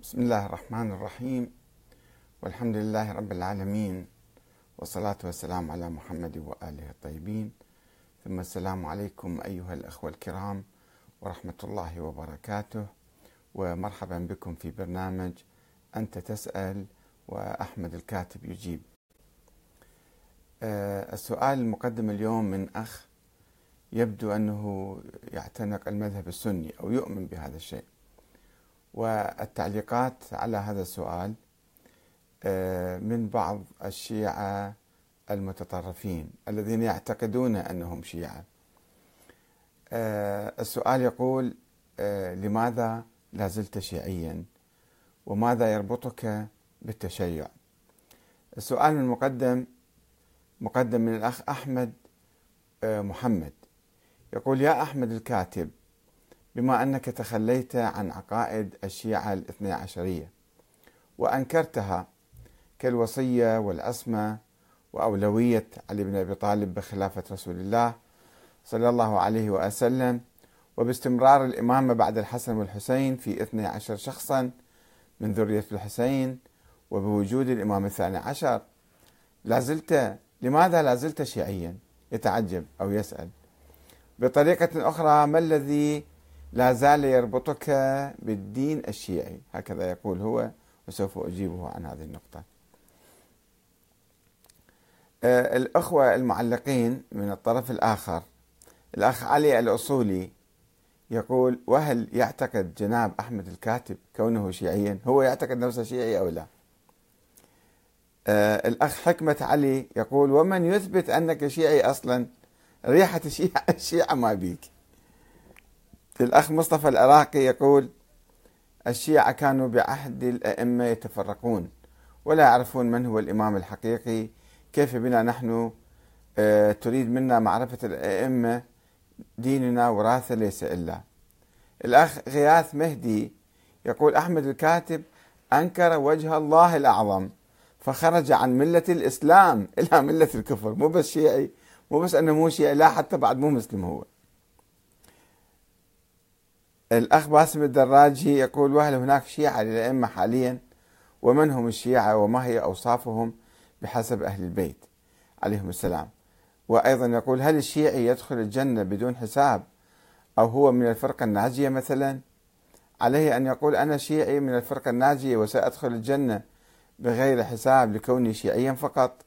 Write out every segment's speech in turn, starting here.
بسم الله الرحمن الرحيم. والحمد لله رب العالمين. والصلاة والسلام على محمد وآله الطيبين. ثم السلام عليكم أيها الأخوة الكرام ورحمة الله وبركاته. ومرحبا بكم في برنامج أنت تسأل وأحمد الكاتب يجيب. آه، السؤال المقدم اليوم من أخ يبدو أنه يعتنق المذهب السني أو يؤمن بهذا الشيء. والتعليقات على هذا السؤال آه، من بعض الشيعة المتطرفين الذين يعتقدون أنهم شيعة. آه، السؤال يقول آه، لماذا لا زلت شيعيا؟ وماذا يربطك بالتشيع؟ السؤال من مقدم مقدم من الأخ أحمد محمد. يقول يا أحمد الكاتب بما أنك تخليت عن عقائد الشيعة الاثنى عشرية وأنكرتها كالوصية والعصمة وأولوية علي بن أبي طالب بخلافة رسول الله صلى الله عليه وسلم وباستمرار الإمامة بعد الحسن والحسين في اثني عشر شخصا من ذرية الحسين وبوجود الإمام الثاني عشر. لا زلت لماذا لا زلت شيعيا؟ يتعجب أو يسأل. بطريقة أخرى ما الذي لا زال يربطك بالدين الشيعي. هكذا يقول هو وسوف أجيبه عن هذه النقطة. آه، الأخوة المعلقين من الطرف الآخر الأخ علي الأصولي يقول وهل يعتقد جناب أحمد الكاتب كونه شيعيا؟ هو يعتقد نفسه شيعي أو لا؟ آه، الأخ حكمة علي يقول ومن يثبت أنك شيعي أصلا؟ ريحة الشيعة, الشيعة ما بيك. الأخ مصطفى العراقي يقول الشيعة كانوا بعهد الأئمة يتفرقون ولا يعرفون من هو الإمام الحقيقي كيف بنا نحن آه، تريد منا معرفة الأئمة ديننا وراثة ليس إلا. الأخ غياث مهدي يقول أحمد الكاتب أنكر وجه الله الأعظم فخرج عن ملة الإسلام إلى ملة الكفر. مو بس شيعي مو بس أنه مو شيعي لا حتى بعد مو مسلم هو. الأخ باسم الدراجي يقول وهل هناك شيعة للأئمة حاليا؟ ومن هم الشيعة وما هي أوصافهم بحسب أهل البيت؟ عليهم السلام. وأيضا يقول هل الشيعي يدخل الجنة بدون حساب أو هو من الفرقة الناجية مثلا؟ عليه أن يقول أنا شيعي من الفرقة الناجية وسأدخل الجنة بغير حساب لكوني شيعيا فقط.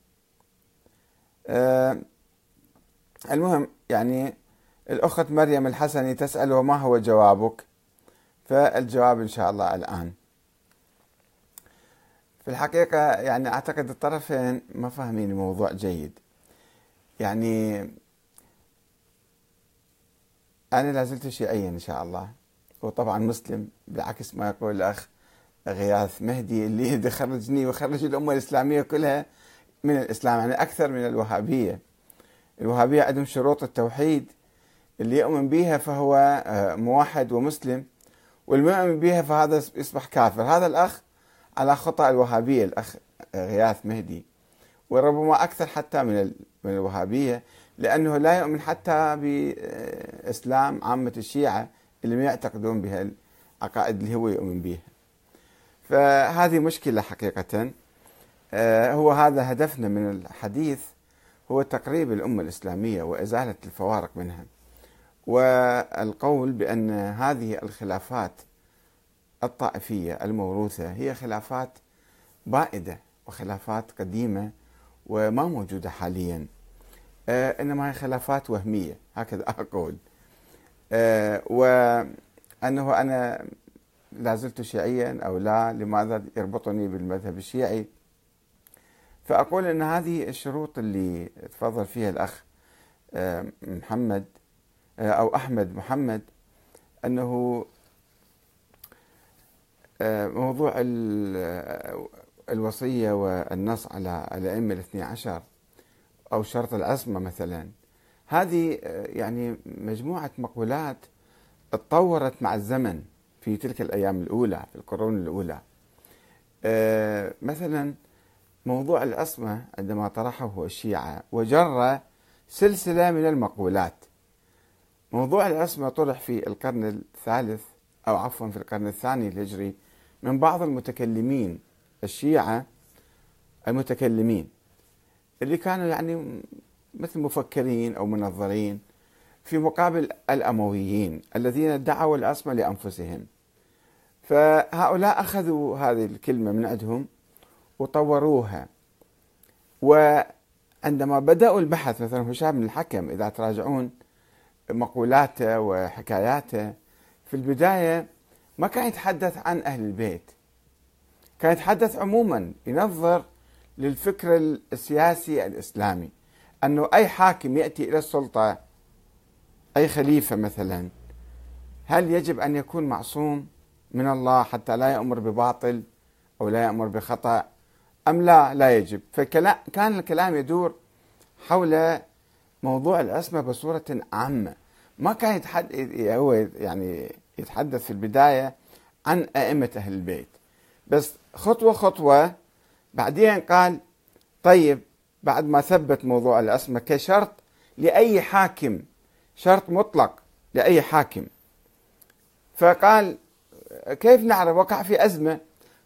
أه المهم يعني الأخت مريم الحسني تسأل وما هو جوابك؟ فالجواب إن شاء الله الآن. في الحقيقة يعني أعتقد الطرفين ما فاهمين الموضوع جيد. يعني أنا لازلت شيعيا إن شاء الله. وطبعا مسلم بعكس ما يقول الأخ غياث مهدي اللي خرجني وخرج الأمة الإسلامية كلها من الإسلام يعني أكثر من الوهابية. الوهابية عندهم شروط التوحيد. اللي يؤمن بها فهو آه، موحد ومسلم والمؤمن بها فهذا يصبح كافر. هذا الأخ على خطأ الوهابية الأخ غياث مهدي. وربما أكثر حتى من من الوهابية لأنه لا يؤمن حتى بإسلام عامة الشيعة اللي ما يعتقدون بها العقائد اللي هو يؤمن بها فهذه مشكلة حقيقة. آه، هو هذا هدفنا من الحديث هو تقريب الأمة الإسلامية وإزالة الفوارق منها. والقول بأن هذه الخلافات الطائفية الموروثة هي خلافات بائدة وخلافات قديمة وما موجودة حاليا. آه، إنما هي خلافات وهمية هكذا أقول. آه، وأنه أنا لا زلت شيعيا أو لا لماذا يربطني بالمذهب الشيعي؟ فأقول أن هذه الشروط اللي تفضل فيها الأخ آه، محمد أو أحمد محمد أنه آه، موضوع الوصية والنص على الأئمة الاثني عشر أو شرط العصمة مثلا هذه يعني مجموعة مقولات تطورت مع الزمن في تلك الأيام الأولى في القرون الأولى. مثلا موضوع العصمة عندما طرحه الشيعة وجر سلسلة من المقولات. موضوع العصمة طرح في القرن الثالث أو عفوا في القرن الثاني الهجري من بعض المتكلمين الشيعة المتكلمين اللي كانوا يعني مثل مفكرين أو منظرين في مقابل الأمويين الذين ادعوا العصمة لأنفسهم. فهؤلاء أخذوا هذه الكلمة من عندهم وطوروها. وعندما بدأوا البحث مثلا هشام بن الحكم إذا تراجعون مقولاته وحكاياته. في البداية ما كان يتحدث عن أهل البيت كان يتحدث عموما ينظر للفكر السياسي الإسلامي أنه أي حاكم يأتي إلى السلطة أي خليفة مثلا هل يجب أن يكون معصوم من الله حتى لا يأمر بباطل أو لا يأمر بخطأ أم لا؟ لا يجب. فكان الكلام يدور حول موضوع العصمة بصورة عامة. ما كان يتحدث هو يعني يتحدث في البداية عن أئمة أهل البيت. بس خطوة خطوة بعدين قال طيب بعد ما ثبت موضوع العصمة كشرط لأي حاكم شرط مطلق لأي حاكم. فقال كيف نعرف؟ وقع في أزمة.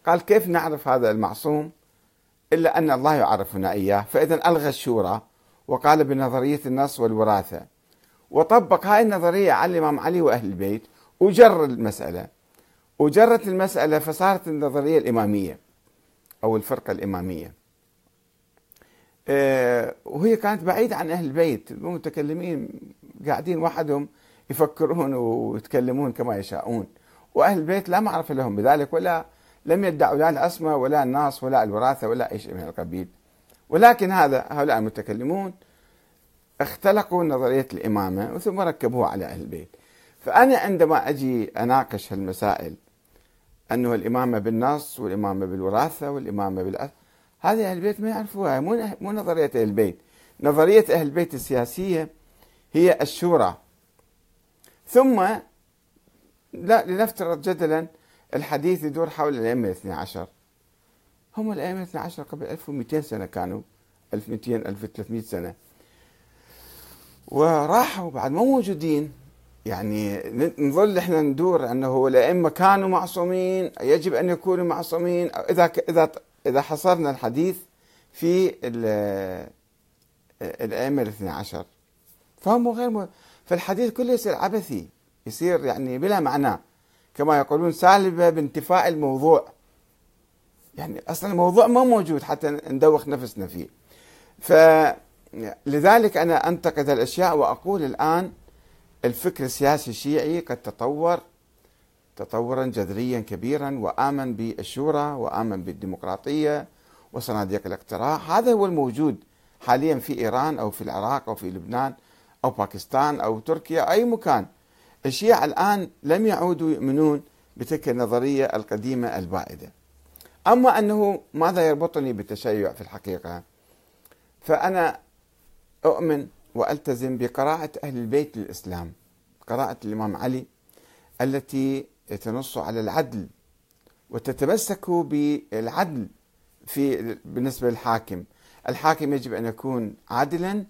قال كيف نعرف هذا المعصوم؟ إلا أن الله يعرفنا إياه. فإذا ألغى الشورى وقال بنظرية النص والوراثة. وطبق هاي النظرية على الإمام علي وأهل البيت وجر المسألة. وجرت المسألة فصارت النظرية الإمامية أو الفرقة الإمامية. آه، وهي كانت بعيدة عن أهل البيت المتكلمين قاعدين وحدهم يفكرون ويتكلمون كما يشاءون. وأهل البيت لا معرفة لهم بذلك ولا لم يدعوا لا الأسمى ولا الناس ولا الوراثة ولا أي شيء من القبيل. ولكن هذا هؤلاء المتكلمون اختلقوا نظرية الإمامة ثم ركبوها على أهل البيت. فأنا عندما أجي أناقش هالمسائل أنه الإمامة بالنص والإمامة بالوراثة والإمامة بالأثر هذه أهل البيت ما يعرفوها مو مو نظرية أهل البيت. نظرية أهل البيت السياسية هي الشورى. ثم لا لنفترض جدلا الحديث يدور حول الأئمة الاثنى عشر. هم الأئمة الاثنى عشر قبل 1200 سنة كانوا 1200 1300 سنة. وراحوا بعد مو موجودين. يعني نظل إحنا ندور أنه الأئمة كانوا معصومين يجب أن يكونوا معصومين. إذا إذا إذا حصرنا الحديث في الأئمة الاثنى عشر. فهم غير. فالحديث كله يصير عبثي يصير يعني بلا معنى كما يقولون سالبة بانتفاء الموضوع. يعني أصلا الموضوع ما موجود حتى ندوخ نفسنا فيه. فلذلك أنا أنتقد الأشياء وأقول الآن الفكر السياسي الشيعي قد تطور تطورا جذريا كبيرا وآمن بالشورى وآمن بالديمقراطية وصناديق الاقتراع. هذا هو الموجود حاليا في إيران أو في العراق أو في لبنان أو باكستان أو تركيا أي مكان. الشيعة الآن لم يعودوا يؤمنون بتلك النظرية القديمة البائدة. أما أنه ماذا يربطني بالتشيع في الحقيقة؟ فأنا أؤمن وألتزم بقراءة أهل البيت للإسلام. قراءة الإمام علي التي تنص على العدل وتتمسك بالعدل في بالنسبة للحاكم. الحاكم يجب أن يكون عادلا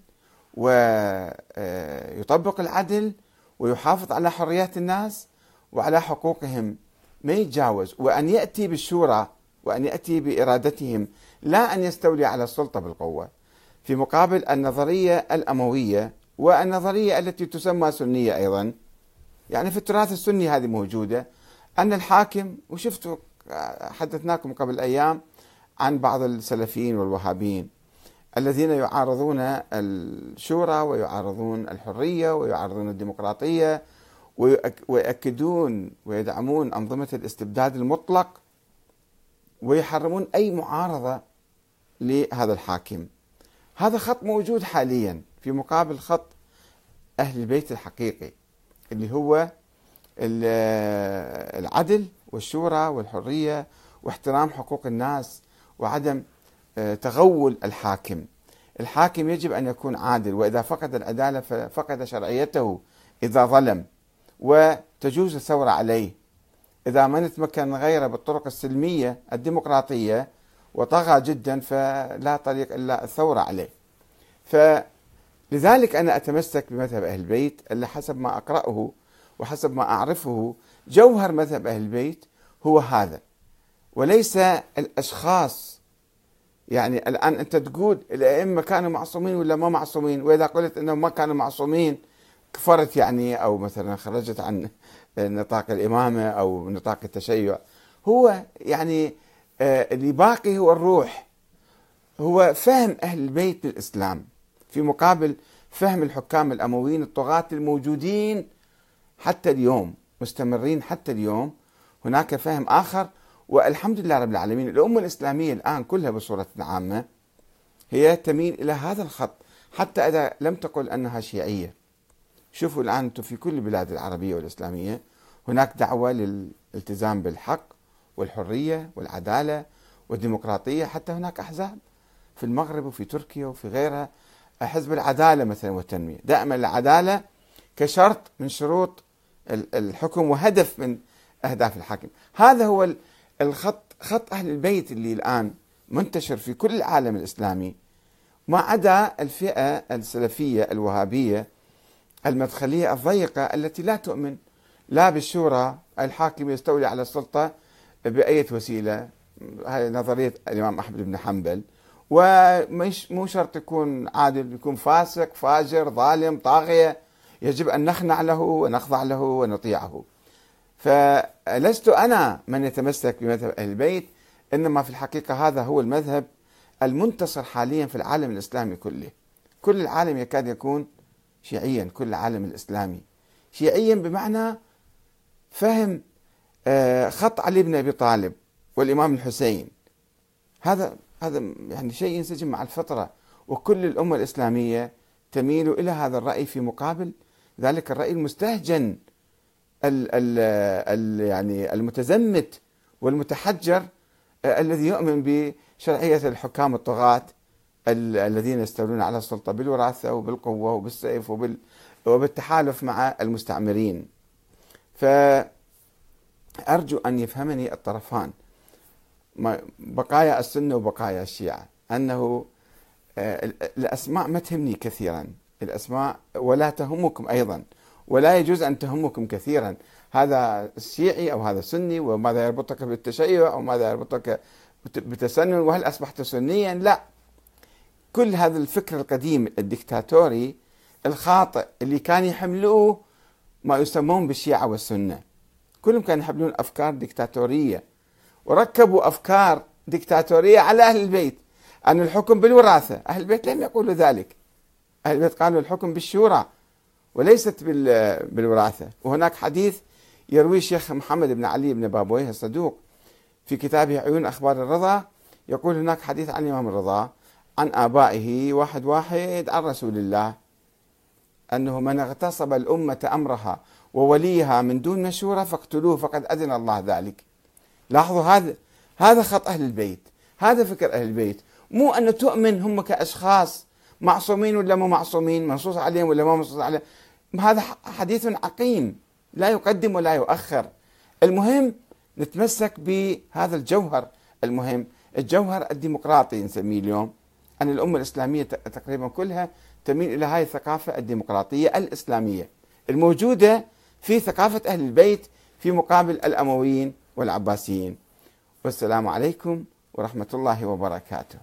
ويطبق العدل ويحافظ على حريات الناس وعلى حقوقهم. ما يتجاوز؟ وأن يأتي بالشورى وأن يأتي بإرادتهم لا أن يستولي على السلطة بالقوة. في مقابل النظرية الأموية والنظرية التي تسمى سنية أيضا يعني في التراث السني هذه موجودة أن الحاكم وشفتوا حدثناكم قبل أيام عن بعض السلفيين والوهابيين الذين يعارضون الشورى ويعارضون الحرية ويعارضون الديمقراطية ويؤكدون ويدعمون أنظمة الاستبداد المطلق ويحرمون أي معارضة لهذا الحاكم. هذا خط موجود حاليا في مقابل خط أهل البيت الحقيقي اللي هو العدل والشورى والحرية واحترام حقوق الناس وعدم آه، تغول الحاكم. الحاكم يجب أن يكون عادل وإذا فقد العدالة فقد شرعيته إذا ظلم وتجوز الثورة عليه. إذا ما نتمكن غيره بالطرق السلمية الديمقراطية وطغى جدا فلا طريق إلا الثورة عليه. فلذلك أنا أتمسك بمذهب أهل البيت اللي حسب ما أقرأه وحسب ما أعرفه جوهر مذهب أهل البيت هو هذا. وليس الأشخاص يعني الآن أنت تقول الأئمة كانوا معصومين ولا ما معصومين؟ وإذا قلت أنهم ما كانوا معصومين كفرت يعني أو مثلا خرجت عن نطاق الإمامة أو نطاق التشيع. هو يعني اللي باقي هو الروح. هو فهم أهل البيت للإسلام. في مقابل فهم الحكام الأمويين الطغاة الموجودين حتى اليوم مستمرين حتى اليوم هناك فهم آخر. والحمد لله رب العالمين الأمة الإسلامية الآن كلها بصورة عامة هي تميل إلى هذا الخط حتى إذا لم تقل أنها شيعية. شوفوا الآن أنتم في كل البلاد العربية والإسلامية هناك دعوة للالتزام بالحق. والحرية والعدالة والديمقراطية حتى هناك أحزاب في المغرب وفي تركيا وفي غيرها. حزب العدالة مثلا والتنمية. دائما العدالة كشرط من شروط الحكم وهدف من أهداف الحاكم. هذا هو الخط خط أهل البيت اللي الآن منتشر في كل العالم الإسلامي ما عدا الفئة السلفية الوهابية المدخلية الضيقة التي لا تؤمن لا بالشورى الحاكم يستولي على السلطة بأي وسيلة هذه نظرية الإمام أحمد بن حنبل. ومش مو شرط يكون عادل يكون فاسق فاجر ظالم طاغية. يجب أن نخنع له ونخضع له ونطيعه. فلست أنا من يتمسك بمذهب أهل البيت إنما في الحقيقة هذا هو المذهب المنتصر حاليا في العالم الإسلامي كله. كل العالم يكاد يكون شيعيا كل العالم الإسلامي. شيعيا بمعنى فهم خط علي بن أبي طالب والإمام الحسين. هذا هذا يعني شيء ينسجم مع الفطرة وكل الأمة الإسلامية تميل إلى هذا الرأي في مقابل ذلك الرأي المستهجن ال ال ال يعني المتزمت والمتحجر آه، الذي يؤمن بشرعية الحكام الطغاة الذين يستولون على السلطة بالوراثة وبالقوة وبالسيف وبال وبالتحالف مع المستعمرين. فأرجو أن يفهمني الطرفان. بقايا السنة وبقايا الشيعة. أنه آه، الأسماء ما تهمني كثيرا. الأسماء ولا تهمكم أيضا. ولا يجوز أن تهمكم كثيرا. هذا الشيعي أو هذا سني وماذا يربطك بالتشيع أو ماذا يربطك بتسنن وهل أصبحت سنيا؟ لا. كل هذا الفكر القديم الدكتاتوري الخاطئ اللي كان يحملوه ما يسمون بالشيعة والسنة. كلهم كانوا يحملون أفكار دكتاتورية وركبوا أفكار دكتاتورية على أهل البيت. أن الحكم بالوراثة. أهل البيت لم يقولوا ذلك. أهل البيت قالوا الحكم بالشورى وليست بالوراثة. وهناك حديث يروي الشيخ محمد بن علي بن بابويه الصدوق في كتابه عيون أخبار الرضا. يقول هناك حديث عن الإمام الرضا عن آبائه واحد واحد عن رسول الله أنه من اغتصب الأمة أمرها ووليها من دون مشورة فاقتلوه فقد أذن الله ذلك. لاحظوا هذا هذا خط أهل البيت هذا فكر أهل البيت. مو أن تؤمن هم كأشخاص معصومين ولا مو معصومين منصوص عليهم ولا ما منصوص عليهم. هذا حديث عقيم لا يقدم ولا يؤخر. المهم نتمسك بهذا الجوهر. المهم الجوهر الديمقراطي نسميه اليوم. أن الأمة الإسلامية تقريبا كلها تميل إلى هذه الثقافة الديمقراطية الإسلامية. الموجودة في ثقافة أهل البيت في مقابل الأمويين والعباسيين. والسلام عليكم ورحمة الله وبركاته.